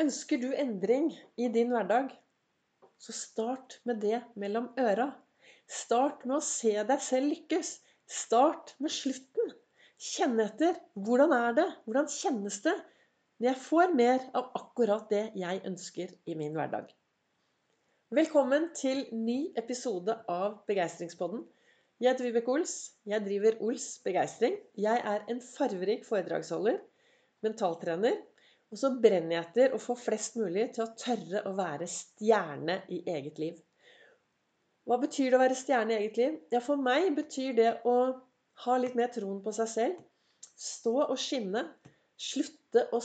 Ønsker du endring i din hverdag, så start med det mellom øra. Start med å se deg selv lykkes. Start med slutten. Kjenn etter. Hvordan er det? Hvordan kjennes det når jeg får mer av akkurat det jeg ønsker i min hverdag? Velkommen til ny episode av Begeistringspodden. Jeg heter Vibeke Ols. Jeg driver Ols Begeistring. Jeg er en farverik foredragsholder, mentaltrener og så brenner jeg etter å få flest mulig til å tørre å være stjerne i eget liv. Hva betyr det å være stjerne i eget liv? Ja, For meg betyr det å ha litt mer troen på seg selv. Stå og skinne. Slutte å,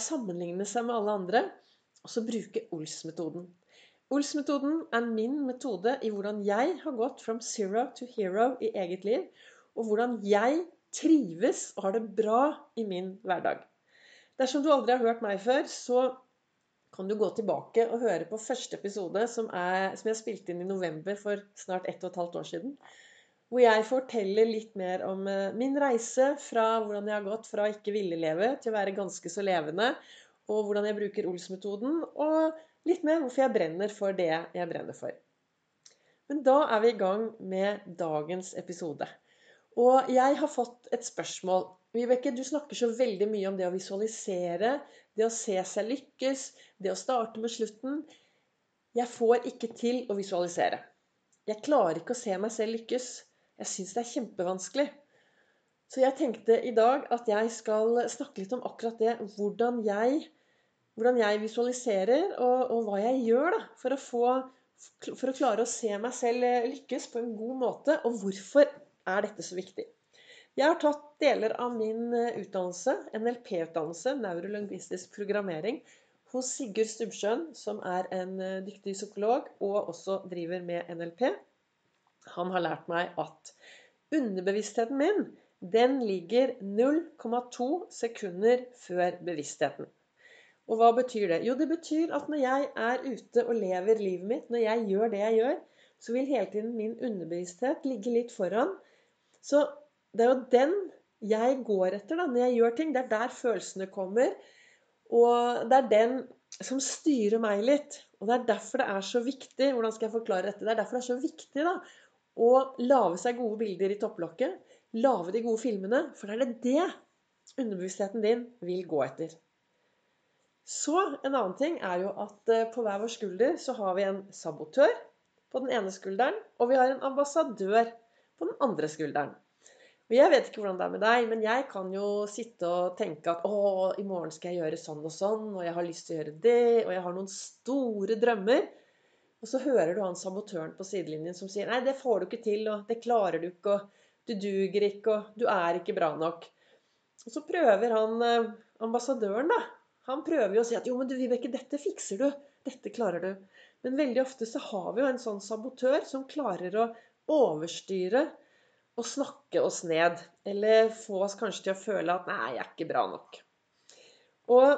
sammenligne seg med alle andre. Og så bruke Ols-metoden. Ols-metoden er min metode i hvordan jeg har gått from zero to hero i eget liv. Og hvordan jeg trives og har det bra i min hverdag. Dersom du aldri har hørt meg før, så kan du gå tilbake og høre på første episode, som, er, som jeg spilte inn i november for snart ett og et halvt år siden. Hvor jeg forteller litt mer om eh, min reise fra hvordan jeg har gått fra ikke ville leve til å være ganske så levende, og hvordan jeg bruker Ols-metoden, og litt mer hvorfor jeg brenner for det jeg brenner for. Men da er vi i gang med dagens episode. Og jeg har fått et spørsmål Vibeke, du snakker så veldig mye om det å visualisere, det å se seg lykkes, det å starte med slutten. Jeg får ikke til å visualisere. Jeg klarer ikke å se meg selv lykkes. Jeg syns det er kjempevanskelig. Så jeg tenkte i dag at jeg skal snakke litt om akkurat det. Hvordan jeg, hvordan jeg visualiserer, og, og, hva jeg gjør da, for å, få, for å klare å se meg selv lykkes på en god måte. Og hvorfor er dette så viktig? Jeg har tatt deler av min eh, utdannelse, NLP-utdannelse, neurolingvistisk programmering, hos Sigurd Stubbsjøen, som er en eh, dyktig psykolog og også driver med NLP. Han har lært meg at underbevisstheten min den ligger 0,2 sekunder før bevisstheten. Og hva betyr det? Jo, det betyr at når jeg er ute og lever livet mitt, når jeg gjør det jeg gjør, så vil hele tiden min underbevissthet ligge litt foran. Så det er jo den jeg går etter da, når jeg gjør ting. Det er der følelsene kommer. Og det er den som styrer meg litt. Og det er derfor det er så viktig hvordan skal jeg forklare dette, det er derfor det er så viktig da, å lage seg gode bilder i topplokket. Lage de gode filmene. For det er det det underbevisstheten din vil gå etter. Så en annen ting er jo at eh, på hver vår skulder så har vi en sabotør på den ene skulderen, og vi har en ambassadør på den andre skulderen. Og jeg vet ikke hvordan det er med deg, men jeg kan jo sitte og tenke at å, i morgen skal jeg gjøre sånn og sånn, og jeg har lyst til å gjøre det, og jeg har noen store drømmer. Og så hører du han sabotøren på sidelinjen som sier nei, det får du ikke til, og det klarer du ikke, og du duger ikke, og du er ikke bra nok. Og så prøver han eh, ambassadøren, da. Han prøver jo å si at jo, men du Vibeke, dette fikser du. Dette klarer du. Men veldig ofte så har vi jo en sånn sabotør som klarer å overstyre å snakke oss ned. Eller få oss kanskje til å føle at 'nei, jeg er ikke bra nok'. Og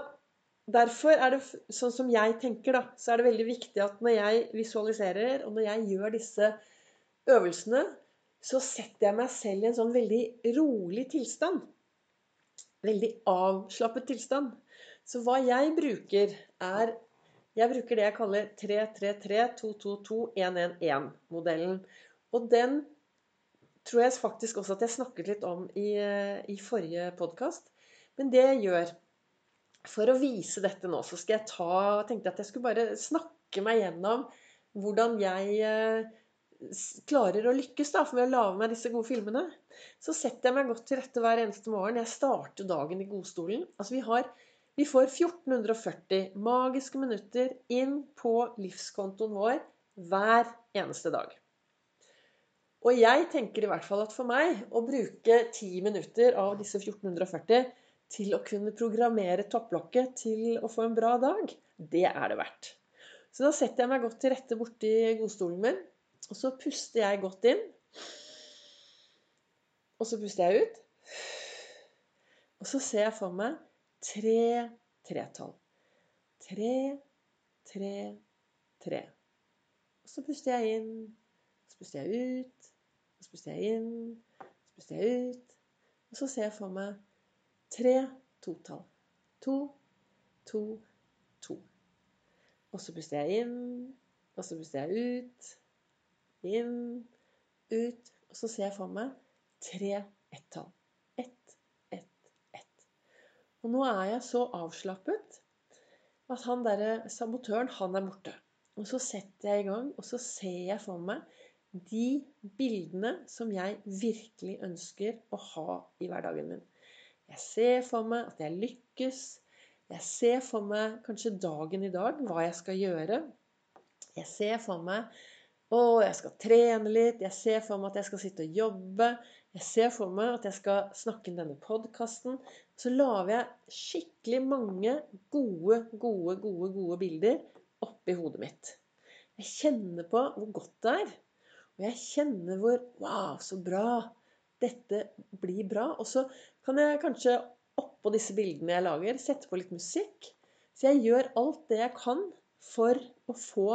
derfor er det sånn som jeg tenker, da, så er det veldig viktig at når jeg visualiserer, og når jeg gjør disse øvelsene, så setter jeg meg selv i en sånn veldig rolig tilstand. Veldig avslappet tilstand. Så hva jeg bruker, er Jeg bruker det jeg kaller 333-222-111-modellen. Og den tror jeg faktisk også at jeg snakket litt om i, eh, i forrige podkast. Men det jeg gjør For å vise dette nå, så skal jeg ta tenkte at jeg skulle bare snakke meg gjennom hvordan jeg eh, klarer å lykkes da, med å lage meg disse gode filmene. Så setter jeg meg godt til rette hver eneste morgen. Jeg starter dagen i godstolen. Altså vi, har, vi får 1440 magiske minutter inn på livskontoen vår hver eneste dag. Og jeg tenker i hvert fall at for meg å bruke ti minutter av disse 1440 til å kunne programmere topplokket til å få en bra dag, det er det verdt. Så da setter jeg meg godt til rette borti godstolen min, og så puster jeg godt inn. Og så puster jeg ut. Og så ser jeg for meg tre tretall. Tre, tre, tre. Og så puster jeg inn. Så puster jeg ut. Så puster jeg inn, så puster jeg ut. Og så ser jeg for meg tre totall. To, to, Og så puster jeg inn, og så puster jeg ut. Inn, ut. Og så ser jeg for meg tre ett-tall. Ett, ett, ett. Og nå er jeg så avslappet at han derre sabotøren, han er borte. Og så setter jeg i gang, og så ser jeg for meg de bildene som jeg virkelig ønsker å ha i hverdagen min. Jeg ser for meg at jeg lykkes. Jeg ser for meg kanskje dagen i dag, hva jeg skal gjøre. Jeg ser for meg å, jeg skal trene litt. Jeg ser for meg at jeg skal sitte og jobbe. Jeg ser for meg at jeg skal snakke inn denne podkasten. Så lager jeg skikkelig mange gode, gode, gode, gode bilder oppi hodet mitt. Jeg kjenner på hvor godt det er. Og jeg kjenner hvor Wow, så bra! Dette blir bra. Og så kan jeg kanskje oppå disse bildene jeg lager, sette på litt musikk. Så jeg gjør alt det jeg kan for å få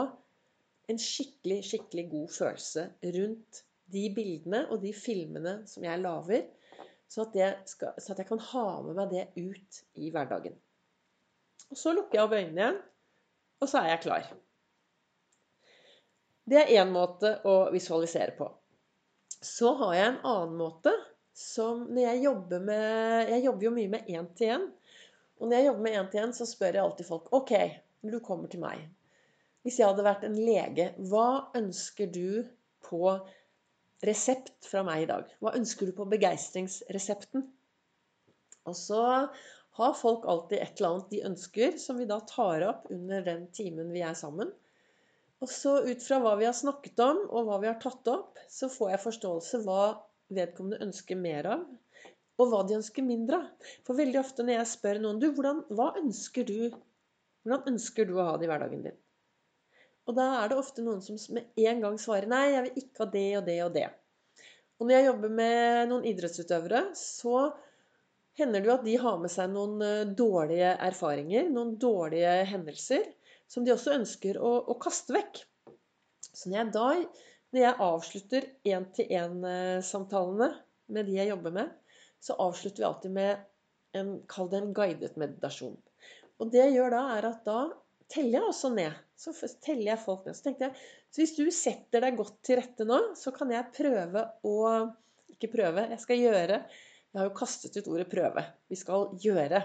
en skikkelig, skikkelig god følelse rundt de bildene og de filmene som jeg lager. Så at, skal, så at jeg kan ha med meg det ut i hverdagen. Og så lukker jeg opp øynene igjen, og så er jeg klar. Det er én måte å visualisere på. Så har jeg en annen måte som når jeg jobber med Jeg jobber jo mye med én-til-én. Og når jeg jobber med én-til-én, så spør jeg alltid folk OK, når du kommer til meg Hvis jeg hadde vært en lege, hva ønsker du på resept fra meg i dag? Hva ønsker du på begeistringsresepten? Og så har folk alltid et eller annet de ønsker, som vi da tar opp under den timen vi er sammen. Og så ut fra hva vi har snakket om, og hva vi har tatt opp, så får jeg forståelse hva vedkommende ønsker mer av, og hva de ønsker mindre av. For veldig ofte når jeg spør noen du, hvordan, hva ønsker du, hvordan ønsker du å ha det i hverdagen din? Og da er det ofte noen som med en gang svarer nei, jeg vil ikke ha det og det og det. Og når jeg jobber med noen idrettsutøvere, så hender det jo at de har med seg noen eh, dårlige erfaringer, noen dårlige hendelser som de også ønsker å, å kaste vekk. Så når jeg da når jeg avslutter én-til-én-samtalene med de jeg jobber med, så avslutter vi alltid med en, kall det en guidet meditasjon. Og det jeg gjør da, er at da teller jeg også ned. Så teller jeg folk ned. Så tenkte jeg så hvis du setter deg godt til rette nå, så kan jeg prøve å Ikke prøve, jeg skal gjøre. Jeg har jo kastet ut ordet 'prøve'. Vi skal gjøre.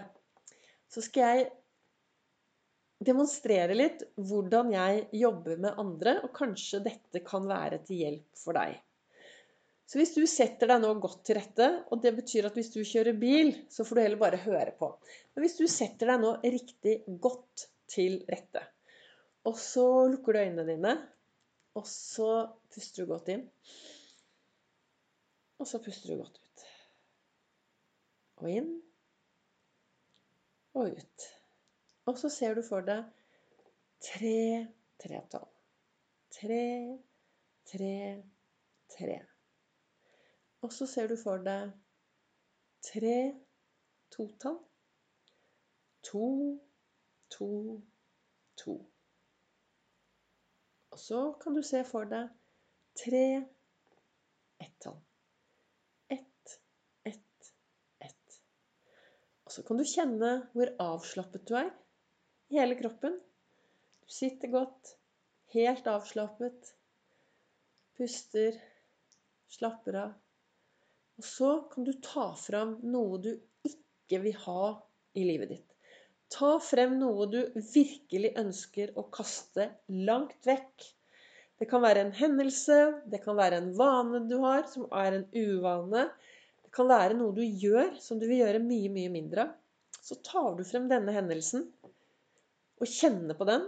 Så skal jeg demonstrere litt hvordan jeg jobber med andre, og kanskje dette kan være til hjelp for deg. Så hvis du setter deg nå godt til rette, og det betyr at hvis du kjører bil, så får du heller bare høre på. Men hvis du setter deg nå riktig godt til rette, og så lukker du øynene dine, og så puster du godt inn, og så puster du godt ut. Og inn og ut. Og så ser du for deg tre tretall. Tre, tre, tre. Og så ser du for deg tre totall. To, to, to. Og så kan du se for deg tre ett-tall. Ett, ett, ett. Og så kan du kjenne hvor avslappet du er hele kroppen. Du sitter godt, helt avslappet. Puster, slapper av. Og så kan du ta fram noe du ikke vil ha i livet ditt. Ta frem noe du virkelig ønsker å kaste langt vekk. Det kan være en hendelse, det kan være en vane du har, som er en uvane. Det kan være noe du gjør som du vil gjøre mye, mye mindre av. Så tar du frem denne hendelsen, og kjenner på den,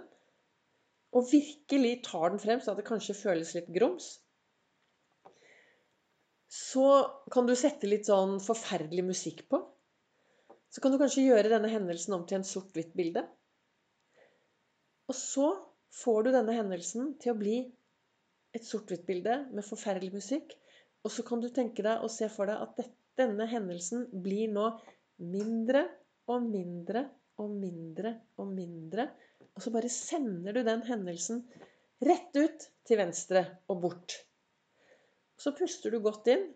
og virkelig tar den frem så at det kanskje føles litt grums, så kan du sette litt sånn forferdelig musikk på. Så kan du kanskje gjøre denne hendelsen om til en sort-hvitt bilde. Og så får du denne hendelsen til å bli et sort-hvitt bilde med forferdelig musikk. Og så kan du tenke deg og se for deg at denne hendelsen blir nå mindre og mindre og mindre og mindre. Og så bare sender du den hendelsen rett ut til venstre og bort. Så puster du godt inn.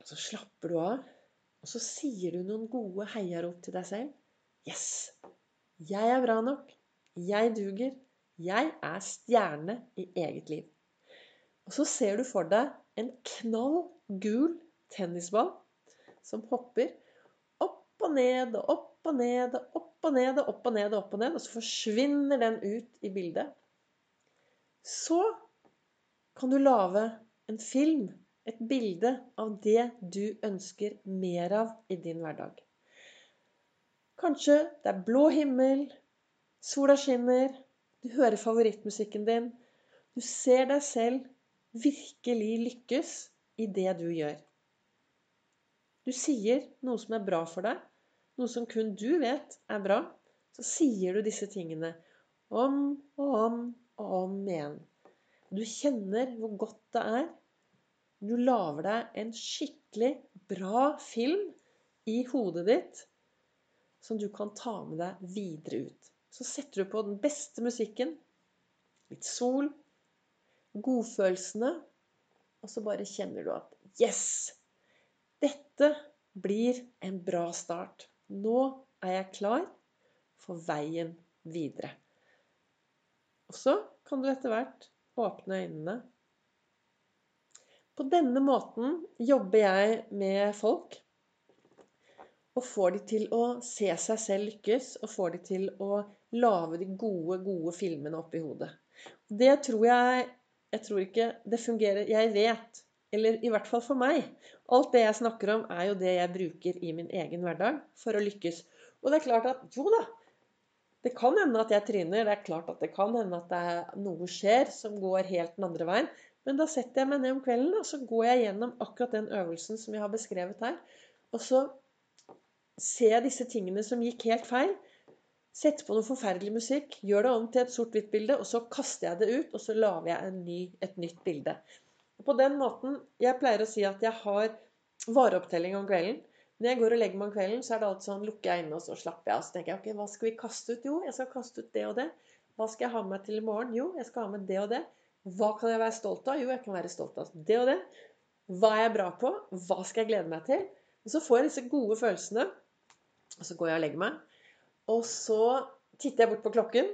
Og så slapper du av. Og så sier du noen gode heiarop til deg selv. Yes! Jeg er bra nok. Jeg duger. Jeg er stjerne i eget liv. Og så ser du for deg en knall gul tennisball som hopper opp og ned og opp og ned og opp og ned og opp og ned og opp og ned, og så forsvinner den ut i bildet. Så kan du lage en film, et bilde av det du ønsker mer av i din hverdag. Kanskje det er blå himmel, sola skinner, du hører favorittmusikken din. Du ser deg selv virkelig lykkes i det du gjør. Du sier noe som er bra for deg, noe som kun du vet er bra. Så sier du disse tingene om og om og om igjen. Du kjenner hvor godt det er. Du lager deg en skikkelig bra film i hodet ditt som du kan ta med deg videre ut. Så setter du på den beste musikken. Litt sol. Godfølelsene. Og så bare kjenner du at Yes! Dette blir en bra start. Nå er jeg klar for veien videre. Og så kan du etter hvert åpne øynene. På denne måten jobber jeg med folk. Og får de til å se seg selv lykkes, og får de til å lage de gode, gode filmene oppi hodet. Det tror jeg Jeg tror ikke det fungerer Jeg vet, eller i hvert fall for meg Alt det jeg snakker om, er jo det jeg bruker i min egen hverdag for å lykkes. Og det er klart at jo da, det kan hende at jeg tryner. Det er klart at det kan hende at det noe skjer som går helt den andre veien. Men da setter jeg meg ned om kvelden og så går jeg gjennom akkurat den øvelsen som jeg har beskrevet her. Og så ser jeg disse tingene som gikk helt feil. setter på noe forferdelig musikk, gjør det om til et sort-hvitt-bilde, og så kaster jeg det ut, og så lager jeg ny, et nytt bilde. På den måten Jeg pleier å si at jeg har vareopptelling om kvelden. Når jeg går og legger meg om kvelden, så er det alltid sånn lukker jeg øynene og så slapper jeg av. Så tenker jeg ok, hva skal vi kaste ut? Jo, jeg skal kaste ut det og det. Hva skal jeg ha med meg til i morgen? Jo, jeg skal ha med det og det. Hva kan jeg være stolt av? Jo, jeg kan være stolt av det og det. Hva er jeg bra på? Hva skal jeg glede meg til? Og så får jeg disse gode følelsene, og så går jeg og legger meg. Og så titter jeg bort på klokken,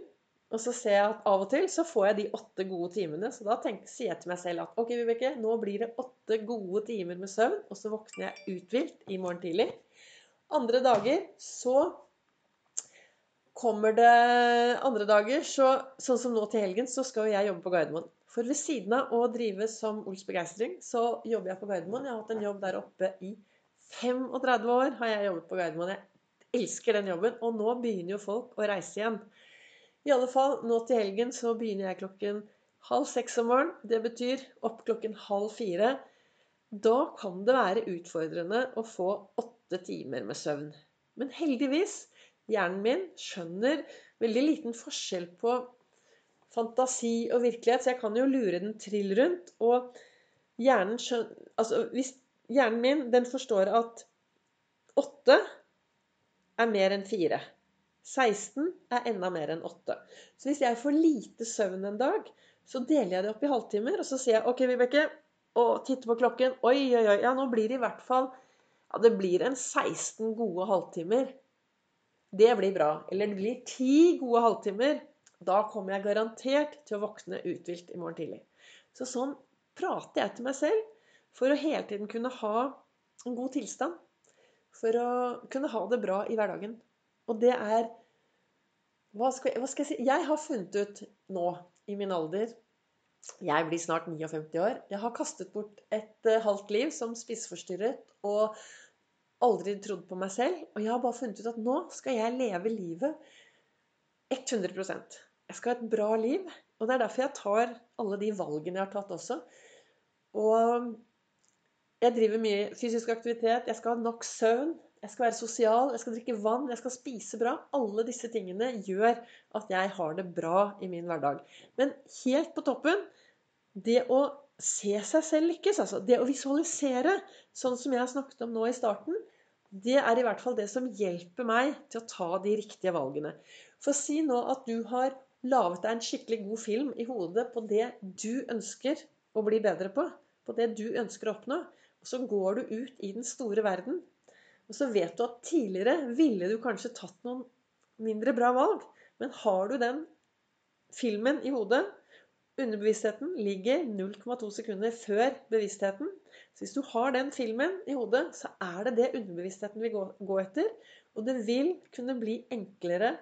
og så ser jeg at av og til så får jeg de åtte gode timene. Så da tenker, sier jeg til meg selv at ok, Vibeke, nå blir det åtte gode timer med søvn, og så våkner jeg uthvilt i morgen tidlig. Andre dager så kommer det Andre dager, så, sånn som nå til helgen, så skal jeg jobbe på Gardermoen. For ved siden av å drive som Ols Begeistring, så jobber jeg på Gardermoen. Jeg har hatt en jobb der oppe i 35 år. har jeg jobbet på Gardermoen. Jeg elsker den jobben. Og nå begynner jo folk å reise igjen. I alle fall nå til helgen så begynner jeg klokken halv seks om morgenen. Det betyr opp klokken halv fire. Da kan det være utfordrende å få åtte timer med søvn. Men heldigvis, hjernen min skjønner veldig liten forskjell på fantasi og virkelighet, så jeg kan jo lure den trill rundt. Og hjernen skjønner Altså, hvis hjernen min, den forstår at åtte er mer enn 4. 16 er enda mer enn 8. Så hvis jeg får lite søvn en dag, så deler jeg det opp i halvtimer. Og så sier jeg OK, Vibeke, og titter på klokken. Oi, oi, oi. Ja, nå blir det i hvert fall Ja, det blir en 16 gode halvtimer. Det blir bra. Eller det blir 10 gode halvtimer. Da kommer jeg garantert til å våkne uthvilt i morgen tidlig. Så sånn prater jeg til meg selv for å hele tiden kunne ha en god tilstand for å kunne ha det bra i hverdagen. Og det er hva skal, hva skal, jeg si? Jeg har funnet ut nå i min alder Jeg blir snart 59 år. Jeg har kastet bort et uh, halvt liv som spiseforstyrret og aldri trodd på meg selv. Og jeg har bare funnet ut at nå skal jeg leve livet 100% Jeg skal ha et bra liv. Og det er derfor jeg tar alle de valgene jeg har tatt også. Og jeg driver mye fysisk aktivitet. Jeg skal ha nok søvn. Jeg skal være sosial. Jeg skal drikke vann. Jeg skal spise bra. Alle disse tingene gjør at jeg har det bra i min hverdag. Men helt på toppen det å se seg selv lykkes, altså det å visualisere, sånn som jeg snakket om nå i starten, det er i hvert fall det som hjelper meg til å ta de riktige valgene. For si nå at du har laget deg en skikkelig god film i hodet på det du ønsker å bli bedre på. På det du ønsker å oppnå. Og så går du ut i den store verden. Og så vet du at tidligere ville du kanskje tatt noen mindre bra valg. Men har du den filmen i hodet Underbevisstheten ligger 0,2 sekunder før bevisstheten. Så hvis du har den filmen i hodet, så er det det underbevisstheten vil gå etter. Og det vil kunne bli enklere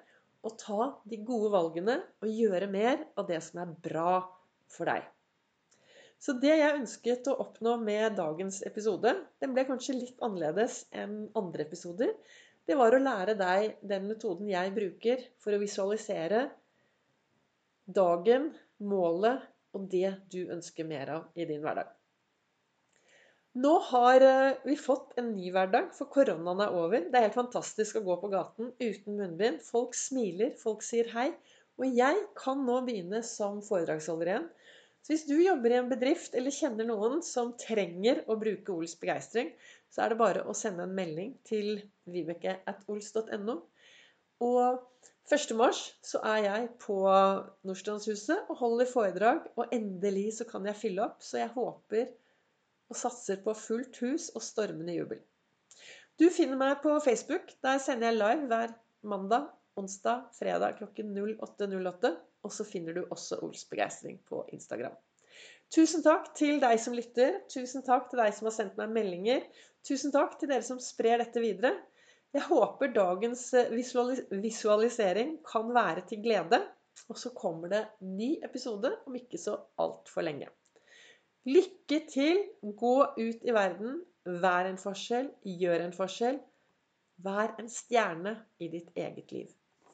å ta de gode valgene og gjøre mer av det som er bra for deg. Så det jeg ønsket å oppnå med dagens episode, den ble kanskje litt annerledes enn andre episoder. Det var å lære deg den metoden jeg bruker for å visualisere dagen, målet og det du ønsker mer av i din hverdag. Nå har eh, vi fått en ny hverdag, for koronaen er over. Det er helt fantastisk å gå på gaten uten munnbind. Folk smiler, folk sier hei. Og jeg kan nå begynne som foredragsholder igjen. Så hvis du jobber i en bedrift eller kjenner noen som trenger å bruke Ols begeistring, så er det bare å sende en melding til vibeke.ols.no. Og 1. mars så er jeg på Nordstrandshuset og holder foredrag. Og endelig så kan jeg fylle opp, så jeg håper og satser på fullt hus og stormende jubel. Du finner meg på Facebook. Der sender jeg live hver mandag, onsdag, fredag klokken 08.08. Og så finner du også Ols begeistring på Instagram. Tusen takk til deg som lytter. Tusen takk til deg som har sendt meg meldinger. Tusen takk til dere som sprer dette videre. Jeg håper dagens visualis visualisering kan være til glede. Og så kommer det ny episode om ikke så altfor lenge. Lykke til. Gå ut i verden. Vær en forskjell. Gjør en forskjell. Vær en stjerne i ditt eget liv.